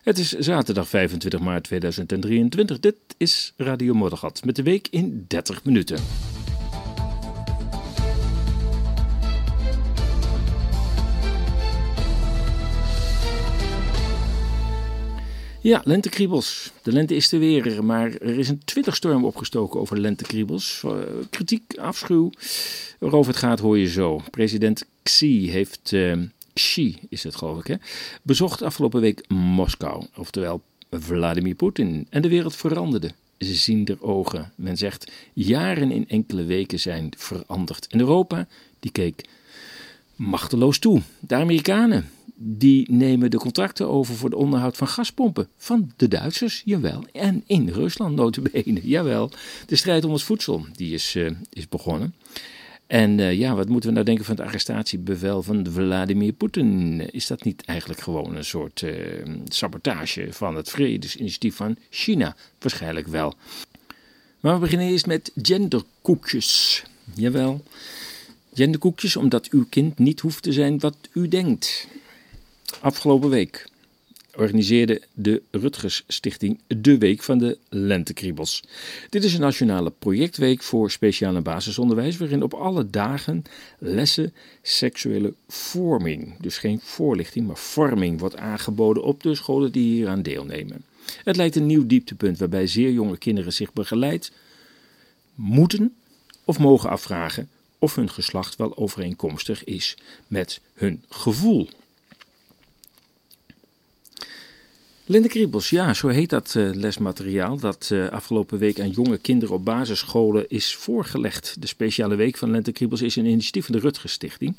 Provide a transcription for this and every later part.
Het is zaterdag 25 maart 2023. Dit is Radio Moddergat met de week in 30 minuten. Ja, lentekriebels. De lente is er weer, maar er is een twitterstorm opgestoken over lentekriebels. Uh, kritiek, afschuw. Waarover het gaat hoor je zo. President Xi heeft... Uh, Is het geloof ik, bezocht afgelopen week Moskou, oftewel Vladimir Poetin. En de wereld veranderde. Ze zien er ogen. Men zegt, jaren in enkele weken zijn veranderd. En Europa, die keek machteloos toe. De Amerikanen, die nemen de contracten over voor de onderhoud van gaspompen. Van de Duitsers, jawel. En in Rusland notabene, jawel. De strijd om het voedsel, die is, uh, is begonnen. En uh, ja, wat moeten we nou denken van het arrestatiebevel van Vladimir Poetin? Is dat niet eigenlijk gewoon een soort uh, sabotage van het vredesinitiatief van China? Waarschijnlijk wel. Maar we beginnen eerst met genderkoekjes. Jawel, genderkoekjes omdat uw kind niet hoeft te zijn wat u denkt. Afgelopen week organiseerde de Rutgers Stichting de Week van de Lentekriebels. Dit is een nationale projectweek voor speciaal en basisonderwijs, waarin op alle dagen lessen seksuele vorming, dus geen voorlichting, maar vorming, wordt aangeboden op de scholen die hieraan deelnemen. Het lijkt een nieuw dieptepunt waarbij zeer jonge kinderen zich begeleid moeten of mogen afvragen of hun geslacht wel overeenkomstig is met hun gevoel. Linde Kriebels, ja, zo heet dat uh, lesmateriaal dat uh, afgelopen week aan jonge kinderen op basisscholen is voorgelegd. De speciale week van Lente Kriebels is een initiatief van de Rutgers Stichting.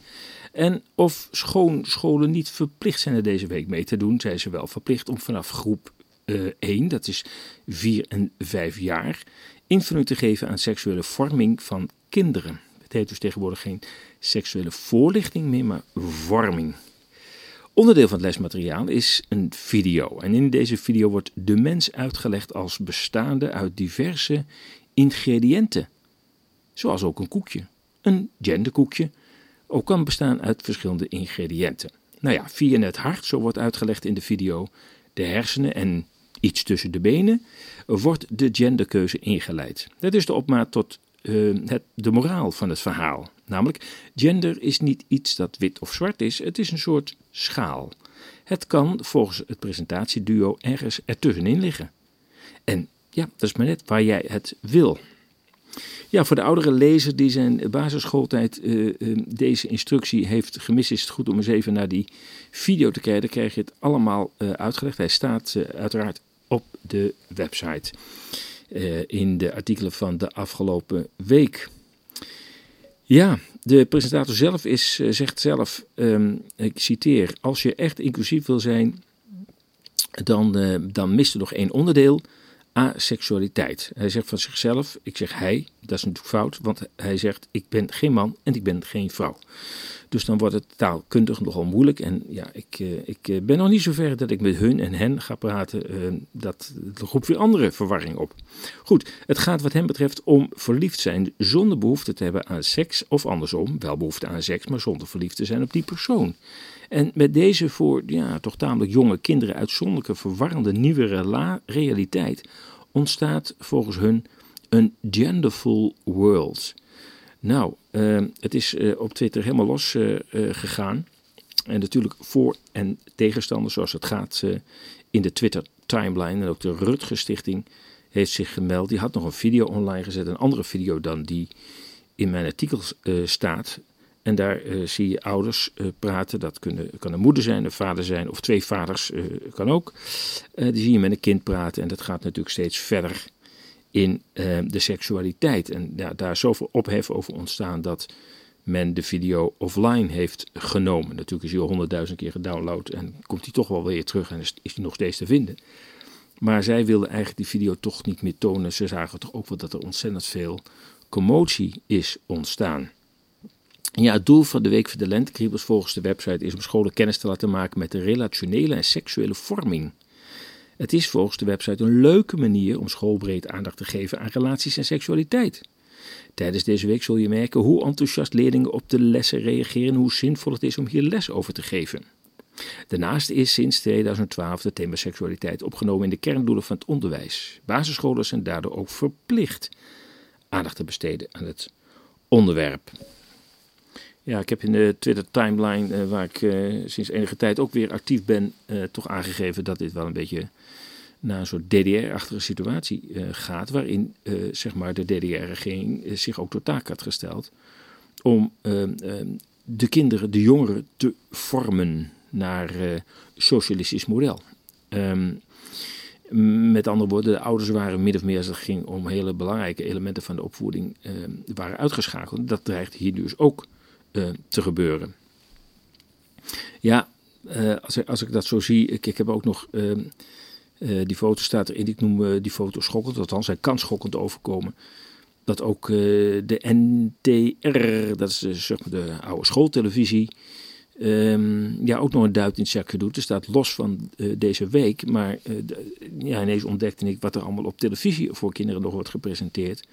En of schoonscholen niet verplicht zijn er deze week mee te doen, zijn ze wel verplicht om vanaf groep uh, eh, 1, dat is 4 en 5 jaar, invulling te geven aan seksuele vorming van kinderen. Het heet dus tegenwoordig geen seksuele voorlichting meer, maar vorming. Onderdeel van het lesmateriaal is een video. En in deze video wordt de mens uitgelegd als bestaande uit diverse ingrediënten. Zoals ook een koekje. Een genderkoekje ook kan bestaan uit verschillende ingrediënten. Nou ja, via het hart, zo wordt uitgelegd in de video, de hersenen en iets tussen de benen, wordt de genderkeuze ingeleid. Dat is de opmaat tot uh, het, de moraal van het verhaal. Namelijk, gender is niet iets dat wit of zwart is, het is een soort schaal. Het kan volgens het presentatieduo ergens ertussenin liggen. En ja, dat is maar net waar jij het wil. Ja, voor de oudere lezer die zijn basisschooltijd uh, uh, deze instructie heeft gemist, is het goed om eens even naar die video te kijken. Dan krijg je het allemaal uitgelegd. Hij staat uiteraard op de website in de artikelen van de afgelopen week. Ja, de presentator zelf is, uh, zegt zelf, um, ik citeer, als je echt inclusief wil zijn, dan, uh, dan mist er nog één onderdeel, asexualiteit. Hij zegt van zichzelf, ik zeg hij, dat is natuurlijk fout, want hij zegt ik ben geen man en ik ben geen vrouw. Dus dan wordt het taalkundig nogal moeilijk. En ja, ik, uh, ik ben nog niet zo ver dat ik met hun en hen ga praten. Uh, dat roept weer andere verwarring op. Goed, het gaat wat hem betreft om verliefd zijn zonder behoefte te hebben aan seks. Of andersom, wel behoefte aan seks, maar zonder verliefd te zijn op die persoon. En met deze voor ja, toch tamelijk jonge kinderen uitzonderlijke verwarrende nieuwe realiteit ontstaat volgens hun een genderful world. Nou, uh, het is uh, op Twitter helemaal los uh, gegaan. En natuurlijk voor- en tegenstanders, zoals het gaat in de Twitter-timeline. En ook de Rutger Stichting heeft zich gemeld. Die had nog een video online gezet, een andere video dan die in mijn artikel staat. En daar zie je ouders praten. Dat kunnen, kan een moeder zijn, een vader zijn of twee vaders, kan ook. die zie je met een kind praten en dat gaat natuurlijk steeds verder in de seksualiteit. En ja, daar is zoveel ophef over ontstaan dat men de video offline heeft genomen. Natuurlijk is hij al honderdduizend keer gedownload en komt hij toch wel weer terug en is, is hij nog steeds te vinden. Maar zij wilden eigenlijk die video toch niet meer tonen. Ze zagen toch ook wel dat er ontzettend veel commotie is ontstaan. Ja, het doel van de Week voor de Lentekriebels volgens de website is om scholen kennis te laten maken met de relationele en seksuele vorming het is volgens de website een leuke manier om schoolbreed aandacht te geven aan relaties en seksualiteit. Tijdens deze week zul je merken hoe enthousiast leerlingen op de lessen reageren en hoe zinvol het is om hier les over te geven. Daarnaast is sinds 2012 het thema seksualiteit opgenomen in de kerndoelen van het onderwijs. Basisscholen zijn daardoor ook verplicht aandacht te besteden aan het onderwerp. Ja, ik heb in de Twitter-timeline, uh, waar ik uh, sinds enige tijd ook weer actief ben, uh, toch aangegeven dat dit wel een beetje naar een soort DDR-achtige situatie gaat, waarin zeg maar de DDR-regering zich ook tot taak had gesteld om de kinderen, de jongeren, te vormen naar socialistisch model. Um, met andere woorden, de ouders waren min of meer als het ging om hele belangrijke elementen van de opvoeding, waren uitgeschakeld. Dat dreigt hier dus ook uh, te gebeuren. Ja, uh, als, ik, als ik dat zo zie, ik, heb ook nog, uh, die foto staat erin, ik noem die foto schokkend, althans hij kan schokkend overkomen. Dat ook de NTR, dat is de, zeg maar de oude schooltelevisie, um, ja, ook nog een duit in het zakje doet. Het staat los van deze week, maar ja, ineens ontdekte ik wat er allemaal op televisie voor kinderen nog wordt gepresenteerd.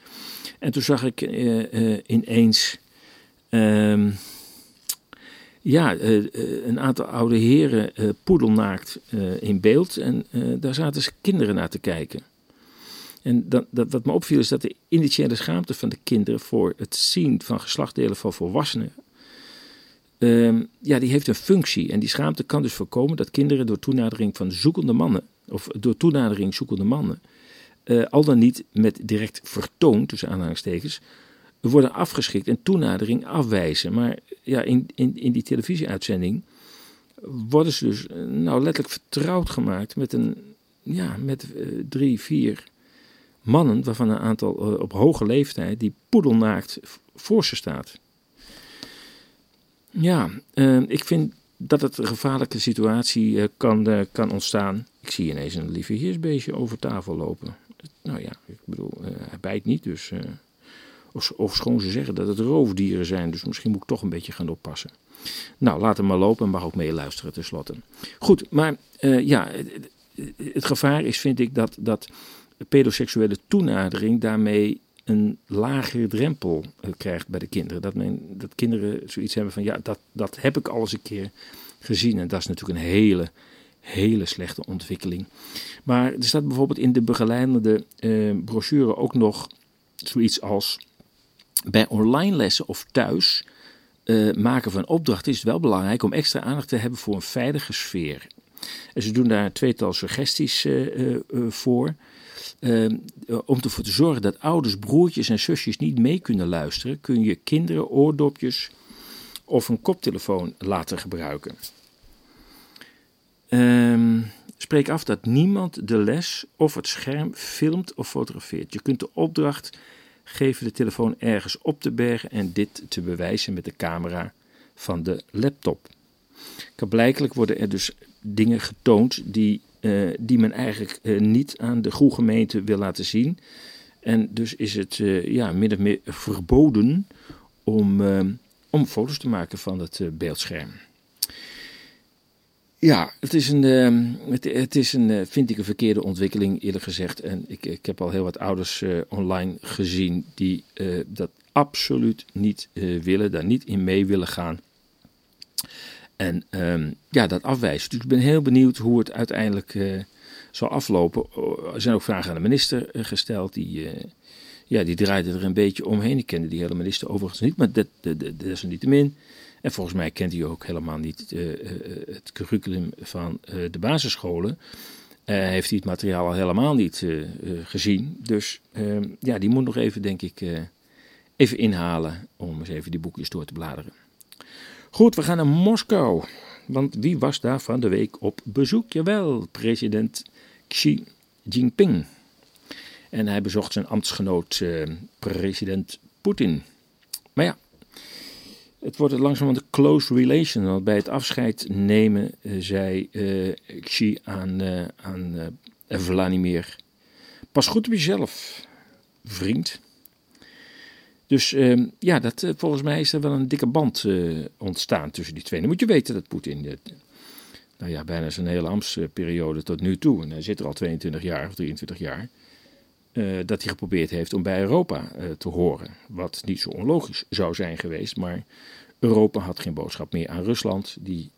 En toen zag ik ineens Um, ja, uh, een aantal oude heren uh, poedelnaakt in beeld en daar zaten ze kinderen naar te kijken. En dat, dat, wat me opviel is dat de initiële schaamte van de kinderen voor het zien van geslachtdelen van volwassenen, um, ja, die heeft een functie. En die schaamte kan dus voorkomen dat kinderen door toenadering van zoekende mannen, of door toenadering zoekende mannen, al dan niet met direct vertoon, tussen aanhalingstekens, worden afgeschikt en toenadering afwijzen. Maar ja, in, in, in die televisieuitzending worden ze dus eh, nou letterlijk vertrouwd gemaakt met, een, ja, met uh, drie, vier mannen, waarvan een aantal uh, op hoge leeftijd, die poedelnaakt voor ze staat. Ja, ik vind dat het een gevaarlijke situatie kan, kan ontstaan. Ik zie ineens een lieve heersbeestje over tafel lopen. Nou ja, ik bedoel, hij bijt niet, dus of, of schoon ze zeggen dat het roofdieren zijn, dus misschien moet ik toch een beetje gaan oppassen. Nou, laat hem maar lopen en mag ook meeluisteren tenslotte. Goed, maar uh, ja, het, gevaar is vind ik dat, dat pedoseksuele toenadering daarmee een lagere drempel uh, krijgt bij de kinderen. Dat, men, dat kinderen zoiets hebben van ja, dat, dat heb ik al eens een keer gezien. En dat is natuurlijk een hele, hele slechte ontwikkeling. Maar er staat bijvoorbeeld in de begeleidende uh, brochure ook nog zoiets als bij online lessen of thuis uh, maken van opdrachten is het wel belangrijk om extra aandacht te hebben voor een veilige sfeer. En ze doen daar een tweetal suggesties uh, uh, voor. om ervoor te zorgen dat ouders, broertjes en zusjes niet mee kunnen luisteren, kun je kinderen oordopjes of een koptelefoon laten gebruiken. Um, spreek af dat niemand de les of het scherm filmt of fotografeert. Je kunt de opdracht geven de telefoon ergens op te bergen en dit te bewijzen met de camera van de laptop. Blijkelijk worden er dus dingen getoond die, uh, die men eigenlijk uh, niet aan de goede gemeente wil laten zien. En dus is het uh, ja, min of meer verboden om, om foto's te maken van het beeldscherm. Ja, het is een, uh, het, is een uh, vind ik een verkeerde ontwikkeling eerlijk gezegd. En ik, ik heb al heel wat ouders uh, online gezien die eh, dat absoluut niet willen, daar niet in mee willen gaan. En um, ja, dat afwijzen. Dus ik ben heel benieuwd hoe het uiteindelijk zal aflopen. Er zijn ook vragen aan de minister gesteld, die, ja, die draaide er een beetje omheen. Ik kende die hele minister overigens niet, maar dat, dat, dat, dat niet te min. En volgens mij kent hij ook helemaal niet uh, het curriculum van de basisscholen. heeft hij het materiaal al helemaal niet gezien. Dus ehm, ja, die moet nog even, denk ik, even inhalen om eens even die boekjes door te bladeren. Goed, we gaan naar Moskou. Want wie was daar van de week op bezoek? Jawel, president Xi Jinping. En hij bezocht zijn ambtsgenoot, president Poetin. Maar ja, het wordt langzaam een close relation. Want bij het afscheid nemen uh, zei uh, Xi aan, uh, aan Vladimir: Pas goed op jezelf, vriend. Dus ehm, ja, dat, volgens mij is er wel een dikke band ontstaan tussen die twee. Dan moet je weten dat Poetin, nou ja, bijna zijn hele ambtsperiode tot nu toe, en hij zit er al 22 jaar of 23 jaar, dat hij geprobeerd heeft om bij Europa te horen. Wat niet zo onlogisch zou zijn geweest, maar Europa had geen boodschap meer aan Rusland. Die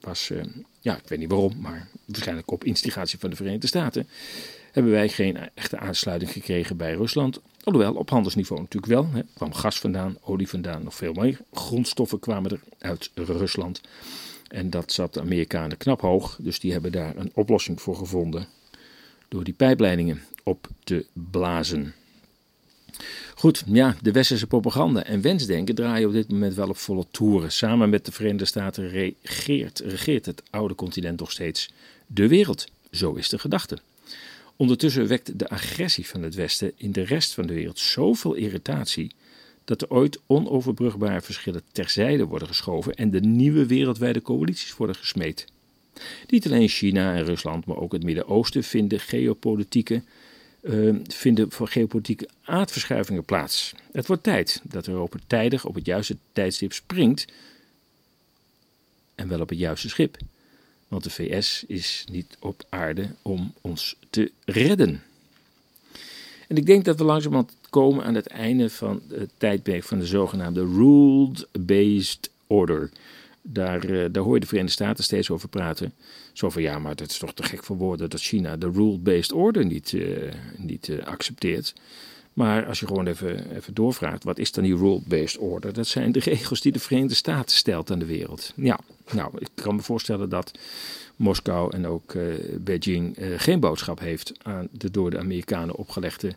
was ja, ja, ik weet niet waarom, maar waarschijnlijk op instigatie van de Verenigde Staten, hebben wij geen echte aansluiting gekregen bij Rusland. Alhoewel, op handelsniveau natuurlijk wel. Er kwam gas vandaan, olie vandaan, nog veel meer. Grondstoffen kwamen er uit Rusland. En dat zat de Amerikanen knap hoog, dus die hebben daar een oplossing voor gevonden. Door die pijpleidingen op te blazen. Goed, ja, de westerse propaganda en wensdenken draaien op dit moment wel op volle toeren. Samen met de Verenigde Staten regeert, regeert het oude continent nog steeds de wereld. Zo is de gedachte. Ondertussen wekt de agressie van het Westen in de rest van de wereld zoveel irritatie dat er ooit onoverbrugbare verschillen terzijde worden geschoven en de nieuwe wereldwijde coalities worden gesmeed. Niet alleen China en Rusland, maar ook het Midden-Oosten vinden geopolitieke, uh, vinden voor geopolitieke aardverschuivingen plaats. Het wordt tijd dat Europa tijdig op het juiste tijdstip springt en wel op het juiste schip. Want de VS is niet op aarde om ons te redden. En ik denk dat we langzamerhand komen aan het einde van het tijdperk van de zogenaamde Ruled-Based Order. Daar, uh, daar hoor je de Verenigde Staten steeds over praten. Zo van ja, maar dat is toch te gek voor woorden dat China de rule-based order niet, uh, niet uh, accepteert. Maar als je gewoon even, even doorvraagt, wat is dan die rule-based order? Dat zijn de regels die de Verenigde Staten stelt aan de wereld. Ja, nou, ik kan me voorstellen dat Moskou en ook Beijing geen boodschap heeft aan de door de Amerikanen opgelegde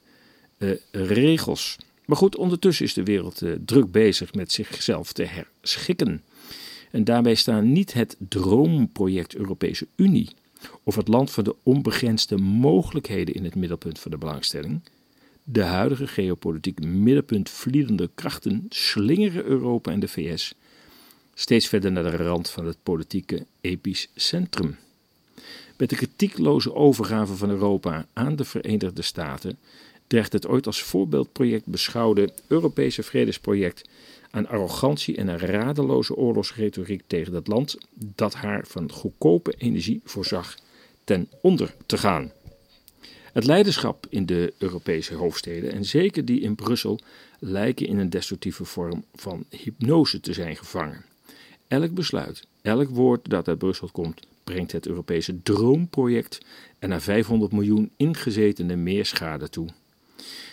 regels. Maar goed, ondertussen is de wereld druk bezig met zichzelf te herschikken. En daarbij staan niet het droomproject Europese Unie of het land van de onbegrensde mogelijkheden in het middelpunt van de belangstelling. De huidige geopolitiek middenpuntvliedende krachten slingeren Europa en de VS steeds verder naar de rand van het politieke epicentrum. Met de kritiekloze overgave van Europa aan de Verenigde Staten dreigt het ooit als voorbeeldproject beschouwde Europese vredesproject aan arrogantie en een radeloze oorlogsretoriek tegen het land dat haar van goedkope energie voorzag ten onder te gaan. Het leiderschap in de Europese hoofdsteden, en zeker die in Brussel, lijken in een destructieve vorm van hypnose te zijn gevangen. Elk besluit, elk woord dat uit Brussel komt, brengt het Europese droomproject en naar 500 miljoen ingezetenen meer schade toe.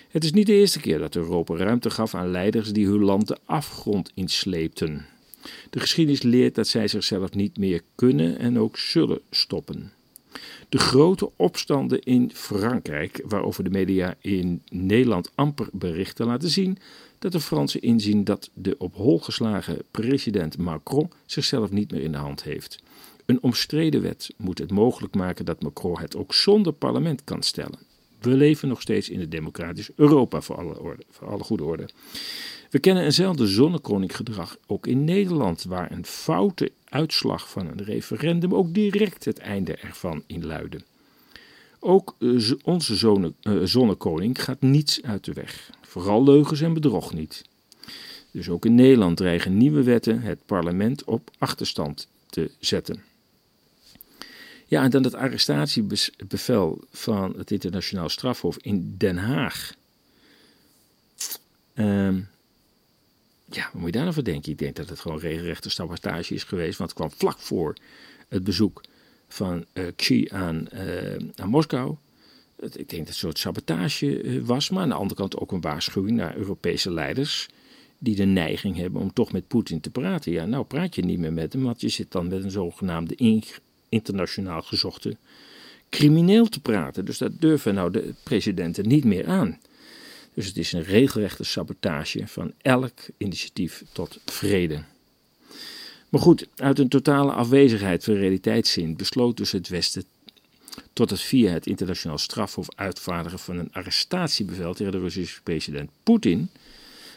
Het is niet de eerste keer dat Europa ruimte gaf aan leiders die hun land de afgrond insleepten. De geschiedenis leert dat zij zichzelf niet meer kunnen en ook zullen stoppen. De grote opstanden in Frankrijk, waarover de media in Nederland amper berichten laten zien, dat de Fransen inzien dat de op hol geslagen president Macron zichzelf niet meer in de hand heeft. Een omstreden wet moet het mogelijk maken dat Macron het ook zonder parlement kan stellen. We leven nog steeds in het democratisch Europa, voor alle, orde, voor alle goede orde. We kennen eenzelfde zonnekoninggedrag ook in Nederland, waar een foute uitslag van een referendum ook direct het einde ervan inluidde. Ook uh, onze uh, zonnekoning gaat niets uit de weg. Vooral leugens en bedrog niet. Dus ook in Nederland dreigen nieuwe wetten het parlement op achterstand te zetten. Ja, en dan het arrestatiebevel van het internationaal strafhof in Den Haag. Um, ja, wat moet je daar nou denken? Ik denk dat het gewoon regelrechte sabotage is geweest, want het kwam vlak voor het bezoek van uh, Xi aan, uh, aan Moskou. Ik denk dat het een soort sabotage uh, was, maar aan de andere kant ook een waarschuwing naar Europese leiders die de neiging hebben om toch met Poetin te praten. Ja, nou praat je niet meer met hem, want je zit dan met een zogenaamde internationaal gezochte crimineel te praten. Dus dat durven nou de presidenten niet meer aan. Dus het is een regelrechte sabotage van elk initiatief tot vrede. Maar goed, uit een totale afwezigheid van realiteitszin besloot dus het Westen tot het via het internationaal strafhof uitvaardigen van een arrestatiebevel tegen de Russische president Poetin.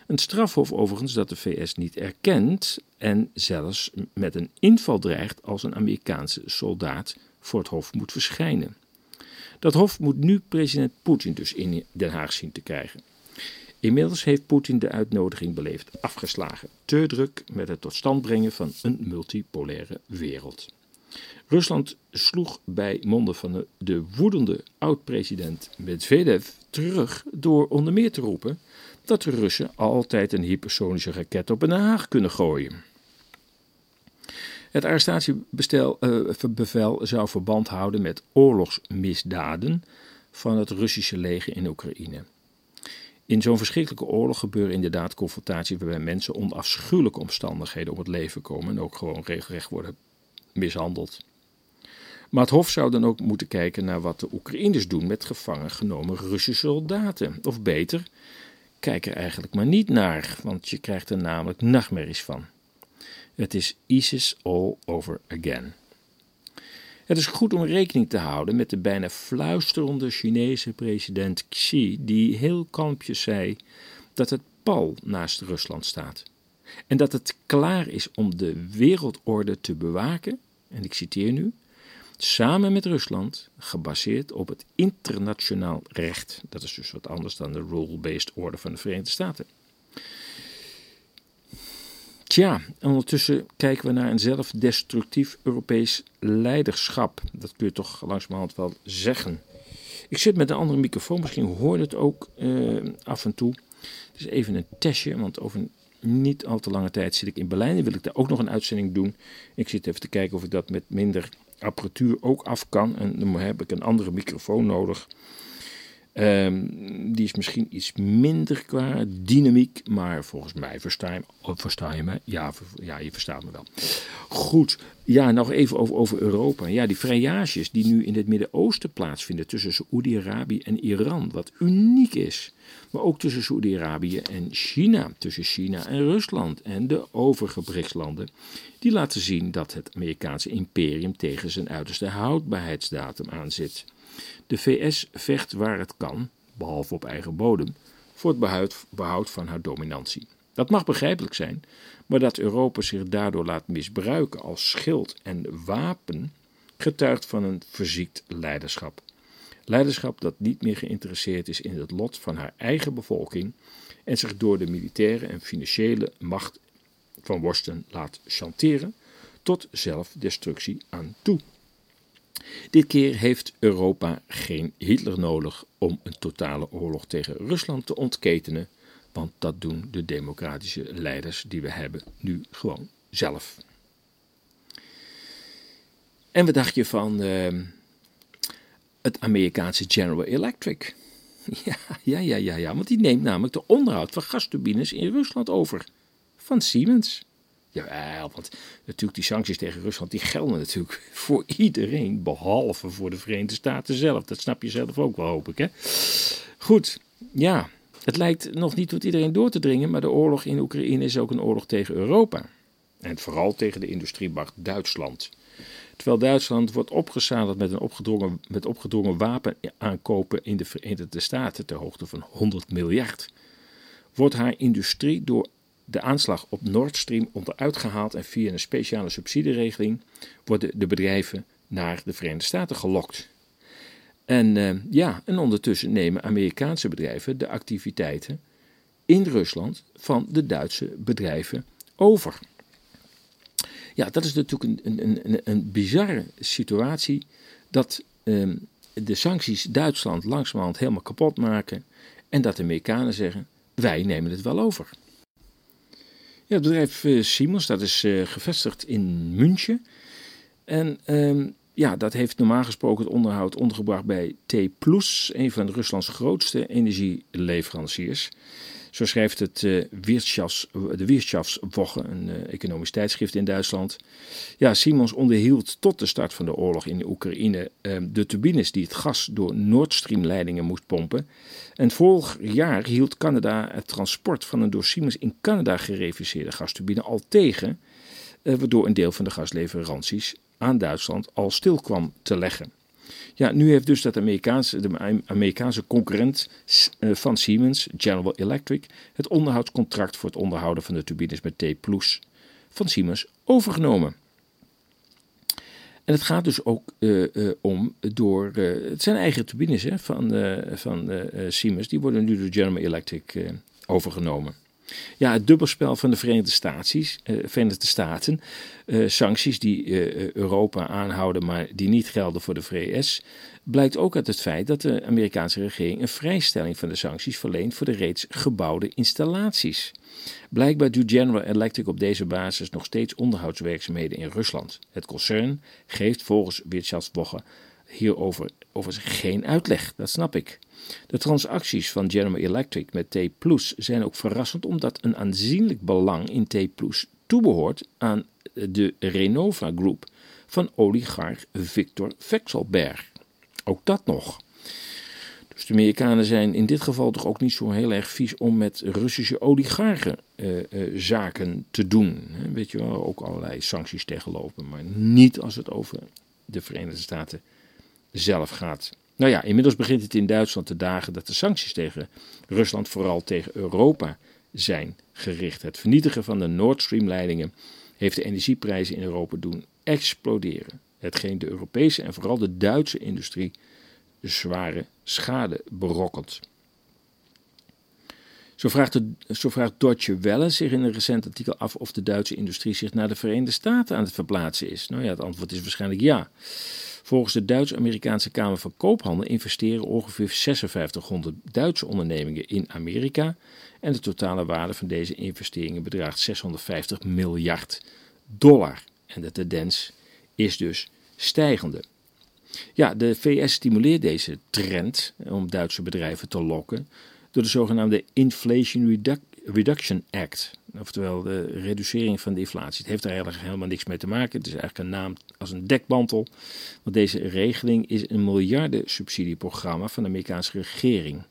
Een strafhof overigens dat de VS niet erkent en zelfs met een inval dreigt als een Amerikaanse soldaat voor het hof moet verschijnen. Dat hof moet nu president Poetin dus in Den Haag zien te krijgen. Inmiddels heeft Poetin de uitnodiging beleefd afgeslagen. Te druk met het tot stand brengen van een multipolaire wereld. Rusland sloeg bij monden van de, de woedende oud-president Medvedev terug door onder meer te roepen dat de Russen altijd een hypersonische raket op Den Haag kunnen gooien. Het arrestatiebevel zou verband houden met oorlogsmisdaden van het Russische leger in Oekraïne. In zo'n verschrikkelijke oorlog gebeuren inderdaad confrontaties waarbij mensen onder afschuwelijke omstandigheden om het leven komen en ook gewoon regelrecht worden mishandeld. Maar het Hof zou dan ook moeten kijken naar wat de Oekraïners doen met gevangen genomen Russische soldaten. Of beter, kijk er eigenlijk maar niet naar, want je krijgt er namelijk nachtmerries van. Het is ISIS all over again. Het is goed om rekening te houden met de bijna fluisterende Chinese president Xi, die heel kalmpjes zei dat het pal naast Rusland staat. En dat het klaar is om de wereldorde te bewaken, en ik citeer nu, samen met Rusland, gebaseerd op het internationaal recht. Dat is dus wat anders dan de rule-based order van de Verenigde Staten. Tja, ondertussen kijken we naar een zelfdestructief Europees leiderschap. Dat kun je toch langzamerhand wel zeggen. Ik zit met een andere microfoon, misschien hoor je het ook eh, af en toe. Het is even een testje, want over niet al te lange tijd zit ik in Berlijn en wil ik daar ook nog een uitzending doen. Ik zit even te kijken of ik dat met minder apparatuur ook af kan. En dan heb ik een andere microfoon nodig. Um, die is misschien iets minder qua dynamiek, maar volgens mij versta je, oh, je me. Ja, ja, je verstaat me wel. Goed, ja, nog even over, over Europa. Ja, die vrijages die nu in het Midden-Oosten plaatsvinden tussen Saoedi-Arabië en Iran, wat uniek is. Maar ook tussen Saoedi-Arabië en China, tussen China en Rusland en de overige BRICS-landen. Die laten zien dat het Amerikaanse imperium tegen zijn uiterste houdbaarheidsdatum aanzit. De VS vecht waar het kan, behalve op eigen bodem, voor het behoud, van haar dominantie. Dat mag begrijpelijk zijn, maar dat Europa zich daardoor laat misbruiken als schild en wapen getuigt van een verziekt leiderschap. Leiderschap dat niet meer geïnteresseerd is in het lot van haar eigen bevolking en zich door de militaire en financiële macht van Worsten laat chanteren tot zelfdestructie aan toe. Dit keer heeft Europa geen Hitler nodig om een totale oorlog tegen Rusland te ontketenen, want dat doen de democratische leiders die we hebben nu gewoon zelf. En wat dacht je van uh, het Amerikaanse General Electric? Ja, ja, ja, ja, ja, want die neemt namelijk de onderhoud van gasturbines in Rusland over van Siemens. Ja, want natuurlijk die sancties tegen Rusland die gelden natuurlijk voor iedereen, behalve voor de Verenigde Staten zelf. Dat snap je zelf ook wel, hoop ik. Hè? Goed, ja, het lijkt nog niet tot iedereen door te dringen, maar de oorlog in Oekraïne is ook een oorlog tegen Europa. En vooral tegen de industriemacht Duitsland. Terwijl Duitsland wordt opgezadeld met, een opgedrongen, met opgedrongen wapenaankopen in de Verenigde Staten ter hoogte van 100 miljard, wordt haar industrie door de aanslag op Nord Stream onderuit gehaald en via een speciale subsidieregeling worden de bedrijven naar de Verenigde Staten gelokt. En uh, ja, en ondertussen nemen Amerikaanse bedrijven de activiteiten in Rusland van de Duitse bedrijven over. Ja, dat is natuurlijk een, een, een, een bizarre situatie dat uh, de sancties Duitsland langzamerhand helemaal kapot maken en dat de Amerikanen zeggen: wij nemen het wel over. Het bedrijf uh, Siemens, dat is uh, gevestigd in München. En um, ja, dat heeft normaal gesproken het onderhoud ondergebracht bij T+, een van Ruslands grootste energieleveranciers. Zo schrijft het Wirtschafts, de Wirtschaftswoche, een uh, economisch tijdschrift in Duitsland. Ja, Siemens onderhield tot de start van de oorlog in de Oekraïne uh, de turbines die het gas door Nord Stream leidingen moest pompen. En vorig jaar hield Canada het transport van een door Siemens in Canada gereviseerde gasturbine al tegen, uh, waardoor een deel van de gasleveranties aan Duitsland al stil kwam te leggen. Ja, nu heeft dus dat Amerikaanse, de Amerikaanse concurrent eh, van Siemens, General Electric, het onderhoudscontract voor het onderhouden van de turbines met T van Siemens overgenomen. En het gaat dus ook uh, uh, om door. Het zijn eigen turbines hè, van, van Siemens, die worden nu door General Electric overgenomen. Ja, het dubbelspel van de Verenigde, eh, Verenigde Staten, eh, sancties die eh, Europa aanhouden, maar die niet gelden voor de VS, blijkt ook uit het feit dat de Amerikaanse regering een vrijstelling van de sancties verleent voor de reeds gebouwde installaties. Blijkbaar doet General Electric op deze basis nog steeds onderhoudswerkzaamheden in Rusland. Het concern geeft volgens Wirtschaftswoche hierover over geen uitleg, dat snap ik. De transacties van General Electric met T Plus zijn ook verrassend omdat een aanzienlijk belang in T Plus toebehoort aan de Renova Group van oligarch Victor Vekselberg. Ook dat nog. Dus de Amerikanen zijn in dit geval toch ook niet zo heel erg vies om met Russische oligarchen uh, uh, zaken te doen. Weet je wel, ook allerlei sancties tegenlopen, maar niet als het over de Verenigde Staten zelf gaat. Nou ja, inmiddels begint het in Duitsland te dagen dat de sancties tegen Rusland vooral tegen Europa zijn gericht. Het vernietigen van de Nord Stream leidingen heeft de energieprijzen in Europa doen exploderen. Hetgeen de Europese en vooral de Duitse industrie zware schade berokkent. Zo vraagt, de, zo vraagt Welle zich in een recent artikel af of de Duitse industrie zich naar de Verenigde Staten aan het verplaatsen is. Nou ja, het antwoord is waarschijnlijk ja. Volgens de Duits-Amerikaanse Kamer van Koophandel investeren ongeveer 5600 Duitse ondernemingen in Amerika en de totale waarde van deze investeringen bedraagt 650 miljard dollar. En de tendens is dus stijgende. Ja, de VS stimuleert deze trend om Duitse bedrijven te lokken door de zogenaamde Inflation Reduction Act. Oftewel de reducering van de inflatie. Het heeft daar eigenlijk helemaal niks mee te maken. Het is eigenlijk een naam als een dekmantel. Want deze regeling is een miljarden subsidieprogramma van de Amerikaanse regering.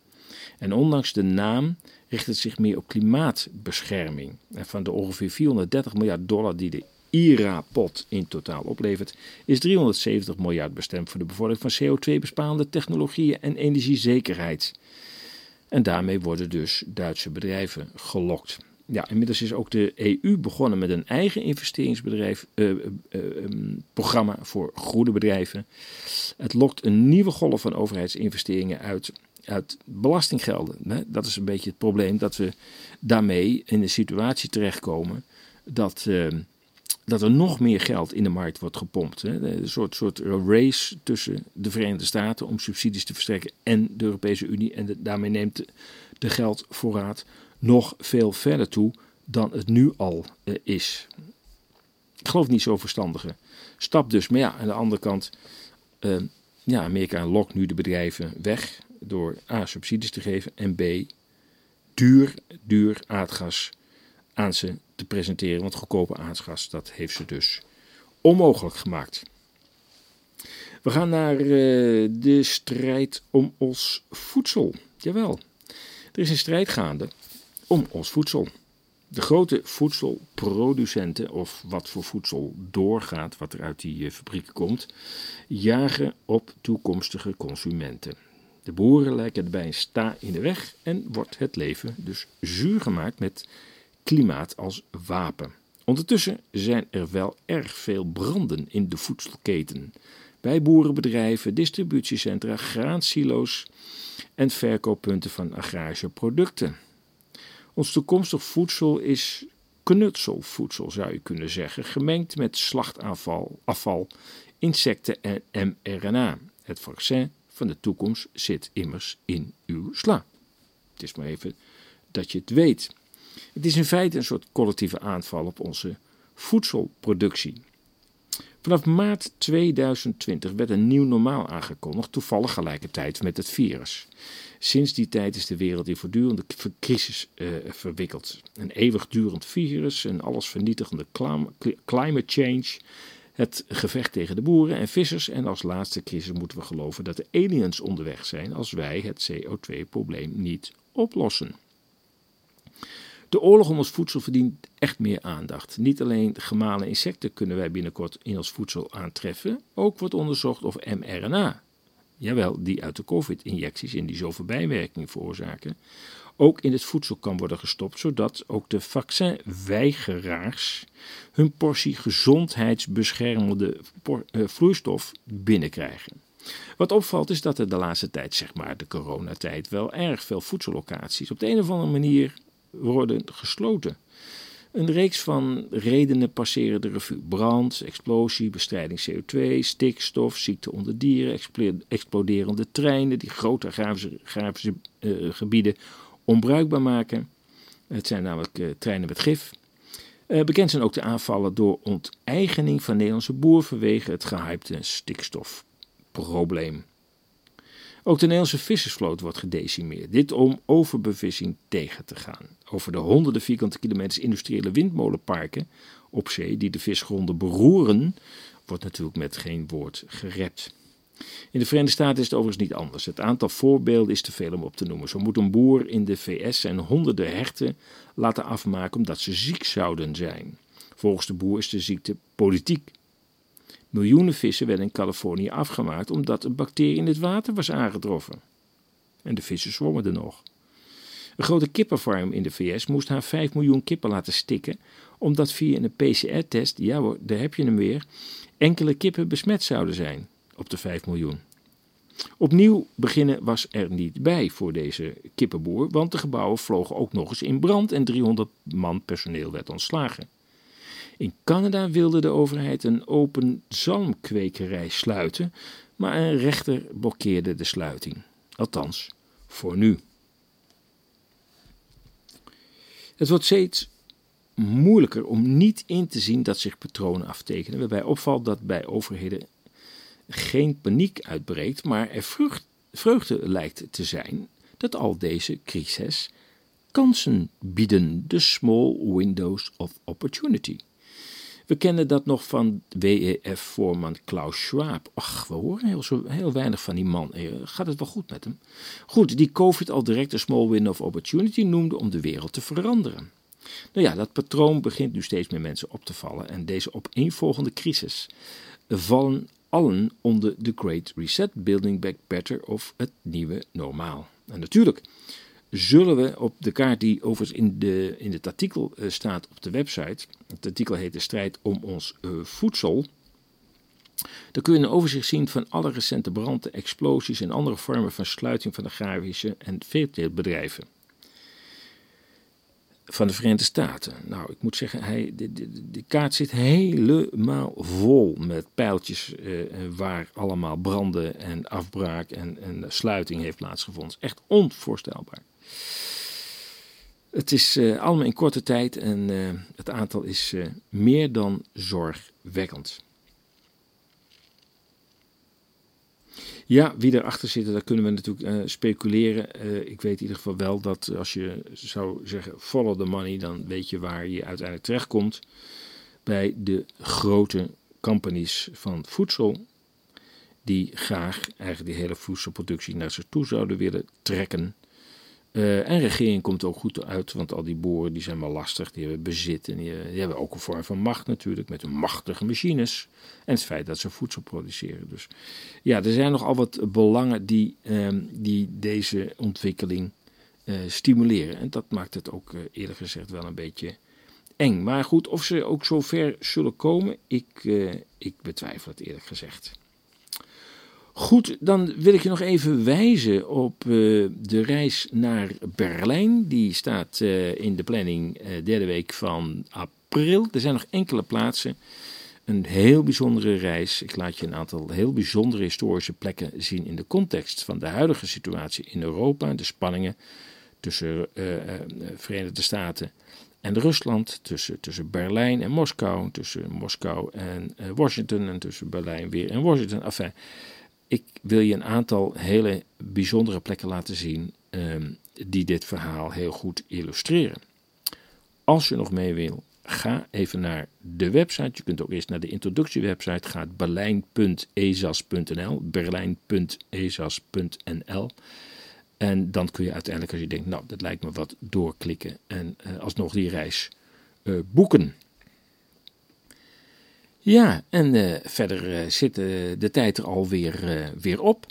En ondanks de naam richt het zich meer op klimaatbescherming. En van de ongeveer 430 miljard dollar die de IRA-pot in totaal oplevert, is 370 miljard bestemd voor de bevordering van CO2-besparende technologieën en energiezekerheid. En daarmee worden dus Duitse bedrijven gelokt. Ja, inmiddels is ook de EU begonnen met een eigen investeringsbedrijf, uh, programma voor groene bedrijven. Het lokt een nieuwe golf van overheidsinvesteringen uit, uit belastinggelden. Dat is een beetje het probleem dat we daarmee in een situatie terechtkomen dat, dat er nog meer geld in de markt wordt gepompt. Hè? Een soort, soort race tussen de Verenigde Staten om subsidies te verstrekken en de Europese Unie. En daarmee neemt de geldvoorraad nog veel verder toe dan het nu al uh, is. Ik geloof niet zo verstandige stap dus. Maar ja, aan de andere kant, uh, ja, Amerika lokt nu de bedrijven weg door A, subsidies te geven en B, duur, duur aardgas aan ze te presenteren. Want goedkope aardgas, dat heeft ze dus onmogelijk gemaakt. We gaan naar uh, de strijd om ons voedsel. Jawel, er is een strijd gaande om ons voedsel. De grote voedselproducenten, of wat voor voedsel doorgaat, wat er uit die eh, fabrieken komt, jagen op toekomstige consumenten. De boeren lijken erbij een sta in de weg en wordt het leven dus zuur gemaakt met klimaat als wapen. Ondertussen zijn er wel erg veel branden in de voedselketen. Bij boerenbedrijven, distributiecentra, graansilo's en verkooppunten van agrarische producten. Ons toekomstig voedsel is knutselvoedsel, zou je kunnen zeggen, gemengd met slachtafval, afval, insecten en mRNA. Het vaccin van de toekomst zit immers in uw sla. Het is maar even dat je het weet. Het is in feite een soort collectieve aanval op onze voedselproductie. Vanaf maart 2020 werd een nieuw normaal aangekondigd, toevallig gelijkertijd met het virus. Sinds die tijd is de wereld in voortdurende crisis uh, verwikkeld. Een eeuwigdurend virus, een allesvernietigende climate change, het gevecht tegen de boeren en vissers en als laatste crisis moeten we geloven dat de aliens onderweg zijn als wij het CO2-probleem niet oplossen. De oorlog om ons voedsel verdient echt meer aandacht. Niet alleen gemalen insecten kunnen wij binnenkort in ons voedsel aantreffen, ook wordt onderzocht of mRNA, jawel, die uit de COVID-injecties in die zoveel bijwerkingen veroorzaken, ook in het voedsel kan worden gestopt, zodat ook de vaccinweigeraars hun portie gezondheidsbeschermende eh, vloeistof binnenkrijgen. Wat opvalt is dat er de laatste tijd, zeg maar de coronatijd, wel erg veel voedsellocaties op de een of andere manier worden gesloten. Een reeks van redenen passeren de revue. Brand, explosie, bestrijding CO2, stikstof, ziekte onder dieren, exploderende treinen die grote agrafische, uh, gebieden onbruikbaar maken. Het zijn namelijk uh, treinen met gif. Uh, bekend zijn ook de aanvallen door onteigening van Nederlandse boer vanwege het gehypte stikstofprobleem. Ook de Nederlandse vissersvloot wordt gedecimeerd. Dit om overbevissing tegen te gaan. Over de honderden vierkante kilometers industriële windmolenparken op zee die de visgronden beroeren, wordt natuurlijk met geen woord gerept. In de Verenigde Staten is het overigens niet anders. Het aantal voorbeelden is te veel om op te noemen. Zo moet een boer in de VS zijn honderden herten laten afmaken omdat ze ziek zouden zijn. Volgens de boer is de ziekte politiek. Miljoenen vissen werden in Californië afgemaakt omdat een bacterie in het water was aangetroffen. En de vissen zwommen er nog. Een grote kippenfarm in de VS moest haar 5 miljoen kippen laten stikken, omdat via een PCR-test, ja hoor, daar heb je hem weer, enkele kippen besmet zouden zijn op de 5 miljoen. Opnieuw beginnen was er niet bij voor deze kippenboer, want de gebouwen vlogen ook nog eens in brand en 300 man personeel werd ontslagen. In Canada wilde de overheid een open zalmkwekerij sluiten, maar een rechter blokkeerde de sluiting. Althans, voor nu. Het wordt steeds moeilijker om niet in te zien dat zich patronen aftekenen, waarbij opvalt dat bij overheden geen paniek uitbreekt, maar er vreugde lijkt te zijn dat al deze crises kansen bieden, de small windows of opportunity. We kennen dat nog van WEF-voorman Klaus Schwab. Ach, we horen heel, zo, heel weinig van die man. Eh, gaat het wel goed met hem? Goed, die COVID al direct een small window of opportunity noemde om de wereld te veranderen. Nou ja, dat patroon begint nu steeds meer mensen op te vallen. En deze opeenvolgende crisis vallen allen onder de Great Reset, Building Back Better of het nieuwe normaal. En natuurlijk zullen we op de kaart die overigens in, de, in het artikel eh, staat op de website, het artikel heet De strijd om ons uh, voedsel, dan kun je een overzicht zien van alle recente branden, explosies en andere vormen van sluiting van agrarische en veeteeltbedrijven van de Verenigde Staten. Nou, ik moet zeggen, hij, de, de, de kaart zit helemaal vol met pijltjes eh, waar allemaal branden en afbraak en, en sluiting heeft plaatsgevonden. Echt onvoorstelbaar. Het is uh, allemaal in korte tijd en uh, het aantal is uh, meer dan zorgwekkend. Ja, wie erachter zit, daar kunnen we natuurlijk speculeren. ik weet in ieder geval wel dat als je zou zeggen follow the money, dan weet je waar je uiteindelijk terechtkomt. Bij de grote companies van voedsel, die graag eigenlijk die hele voedselproductie naar zich toe zouden willen trekken. Uh, en regering komt ook goed uit, want al die boeren die zijn wel lastig, die hebben bezit en die, hebben ook een vorm van macht natuurlijk, met hun machtige machines. En het feit dat ze voedsel produceren. Dus ja, er zijn nogal wat belangen die, um, die deze ontwikkeling uh, stimuleren. En dat maakt het ook uh, eerlijk gezegd wel een beetje eng. Maar goed, of ze ook zo ver zullen komen, ik, ik betwijfel het eerlijk gezegd. Goed, dan wil ik je nog even wijzen op uh, de reis naar Berlijn. Die staat uh, in de planning uh, derde week van april. Er zijn nog enkele plaatsen. Een heel bijzondere reis. Ik laat je een aantal heel bijzondere historische plekken zien in de context van de huidige situatie in Europa. De spanningen tussen de Verenigde Staten en Rusland, tussen, tussen Berlijn en Moskou, tussen Moskou en Washington en tussen Berlijn weer en Washington. Enfin, ik wil je een aantal hele bijzondere plekken laten zien um, die dit verhaal heel goed illustreren. Als je nog mee wil, ga even naar de website. Je kunt ook eerst naar de introductiewebsite gaan, berlijn.ezas.nl, berlijn.ezas.nl. En dan kun je uiteindelijk, als je denkt, nou, dat lijkt me wat, doorklikken en uh, alsnog die reis uh, boeken. Ja, en uh, verder uh, zit uh, de tijd er alweer weer op.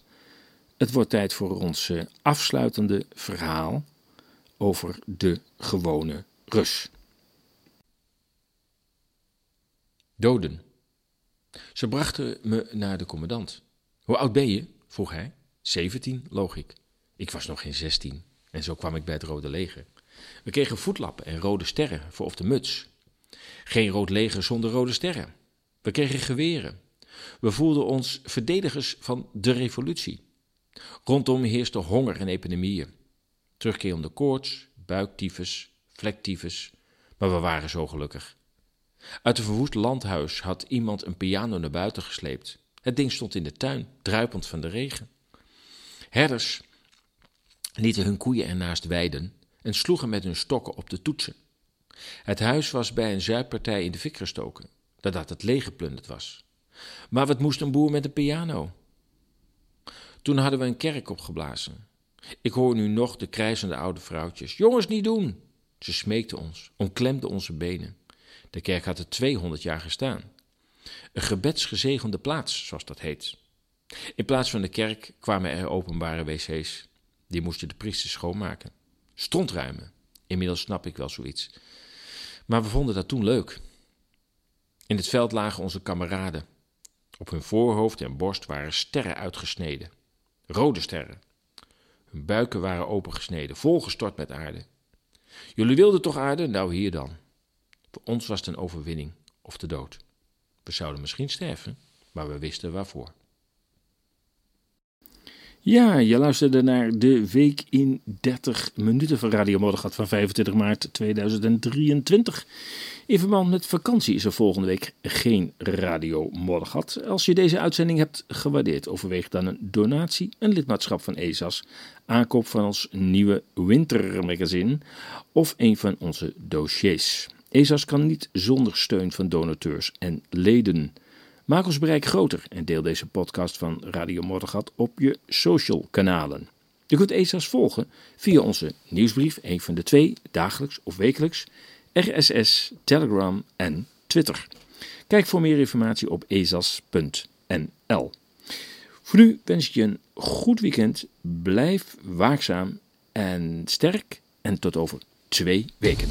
Het wordt tijd voor ons afsluitende verhaal over de gewone Rus. Doden. Ze brachten me naar de commandant. Hoe oud ben je? vroeg hij. Zeventien, loog ik. Ik was nog geen zestien en zo kwam ik bij het Rode Leger. We kregen voetlappen en rode sterren voor op de muts. Geen rood leger zonder rode sterren. We kregen geweren. We voelden ons verdedigers van de revolutie. Rondom heerste honger en epidemieën. Terugkerende koorts, buiktyfus, vlektyfus. Maar we waren zo gelukkig. Uit een verwoest landhuis had iemand een piano naar buiten gesleept. Het ding stond in de tuin, druipend van de regen. Herders lieten hun koeien ernaast weiden en sloegen met hun stokken op de toetsen. Het huis was bij een zuippartij in de fik gestoken, nadat het leeggeplunderd was. Maar wat moest een boer met een piano? Toen hadden we een kerk opgeblazen. Ik hoor nu nog de krijzende oude vrouwtjes. Jongens, niet doen! Ze smeekten ons, omklemden onze benen. De kerk had er 200 jaar gestaan. Een gebedsgezegende plaats, zoals dat heet. In plaats van de kerk kwamen er openbare wc's. Die moesten de priesters schoonmaken. Strontruimen. Inmiddels snap ik wel zoiets. Maar we vonden dat toen leuk. In het veld lagen onze kameraden. Op hun voorhoofd en borst waren sterren uitgesneden. Rode sterren. Hun buiken waren opengesneden, volgestort met aarde. Jullie wilden toch aarde? Nou, hier dan. Voor ons was het een overwinning of de dood. We zouden misschien sterven, maar we wisten waarvoor. Ja, je luisterde naar de week in 30 minuten van Radio Moddergat van 25 maart 2023. In verband met vakantie is er volgende week geen Radio Moddergat. Als je deze uitzending hebt gewaardeerd, overweeg dan een donatie, een lidmaatschap van ESAS, aankoop van ons nieuwe wintermagazine of een van onze dossiers. ESAS kan niet zonder steun van donateurs en leden. Maak ons bereik groter en deel deze podcast van Radio Moddergat op je social kanalen. Je kunt ESAS volgen via onze nieuwsbrief, een van de twee, dagelijks of wekelijks, RSS, Telegram en Twitter. Kijk voor meer informatie op esas.nl. Voor nu wens ik je een goed weekend, blijf waakzaam en sterk en tot over twee weken.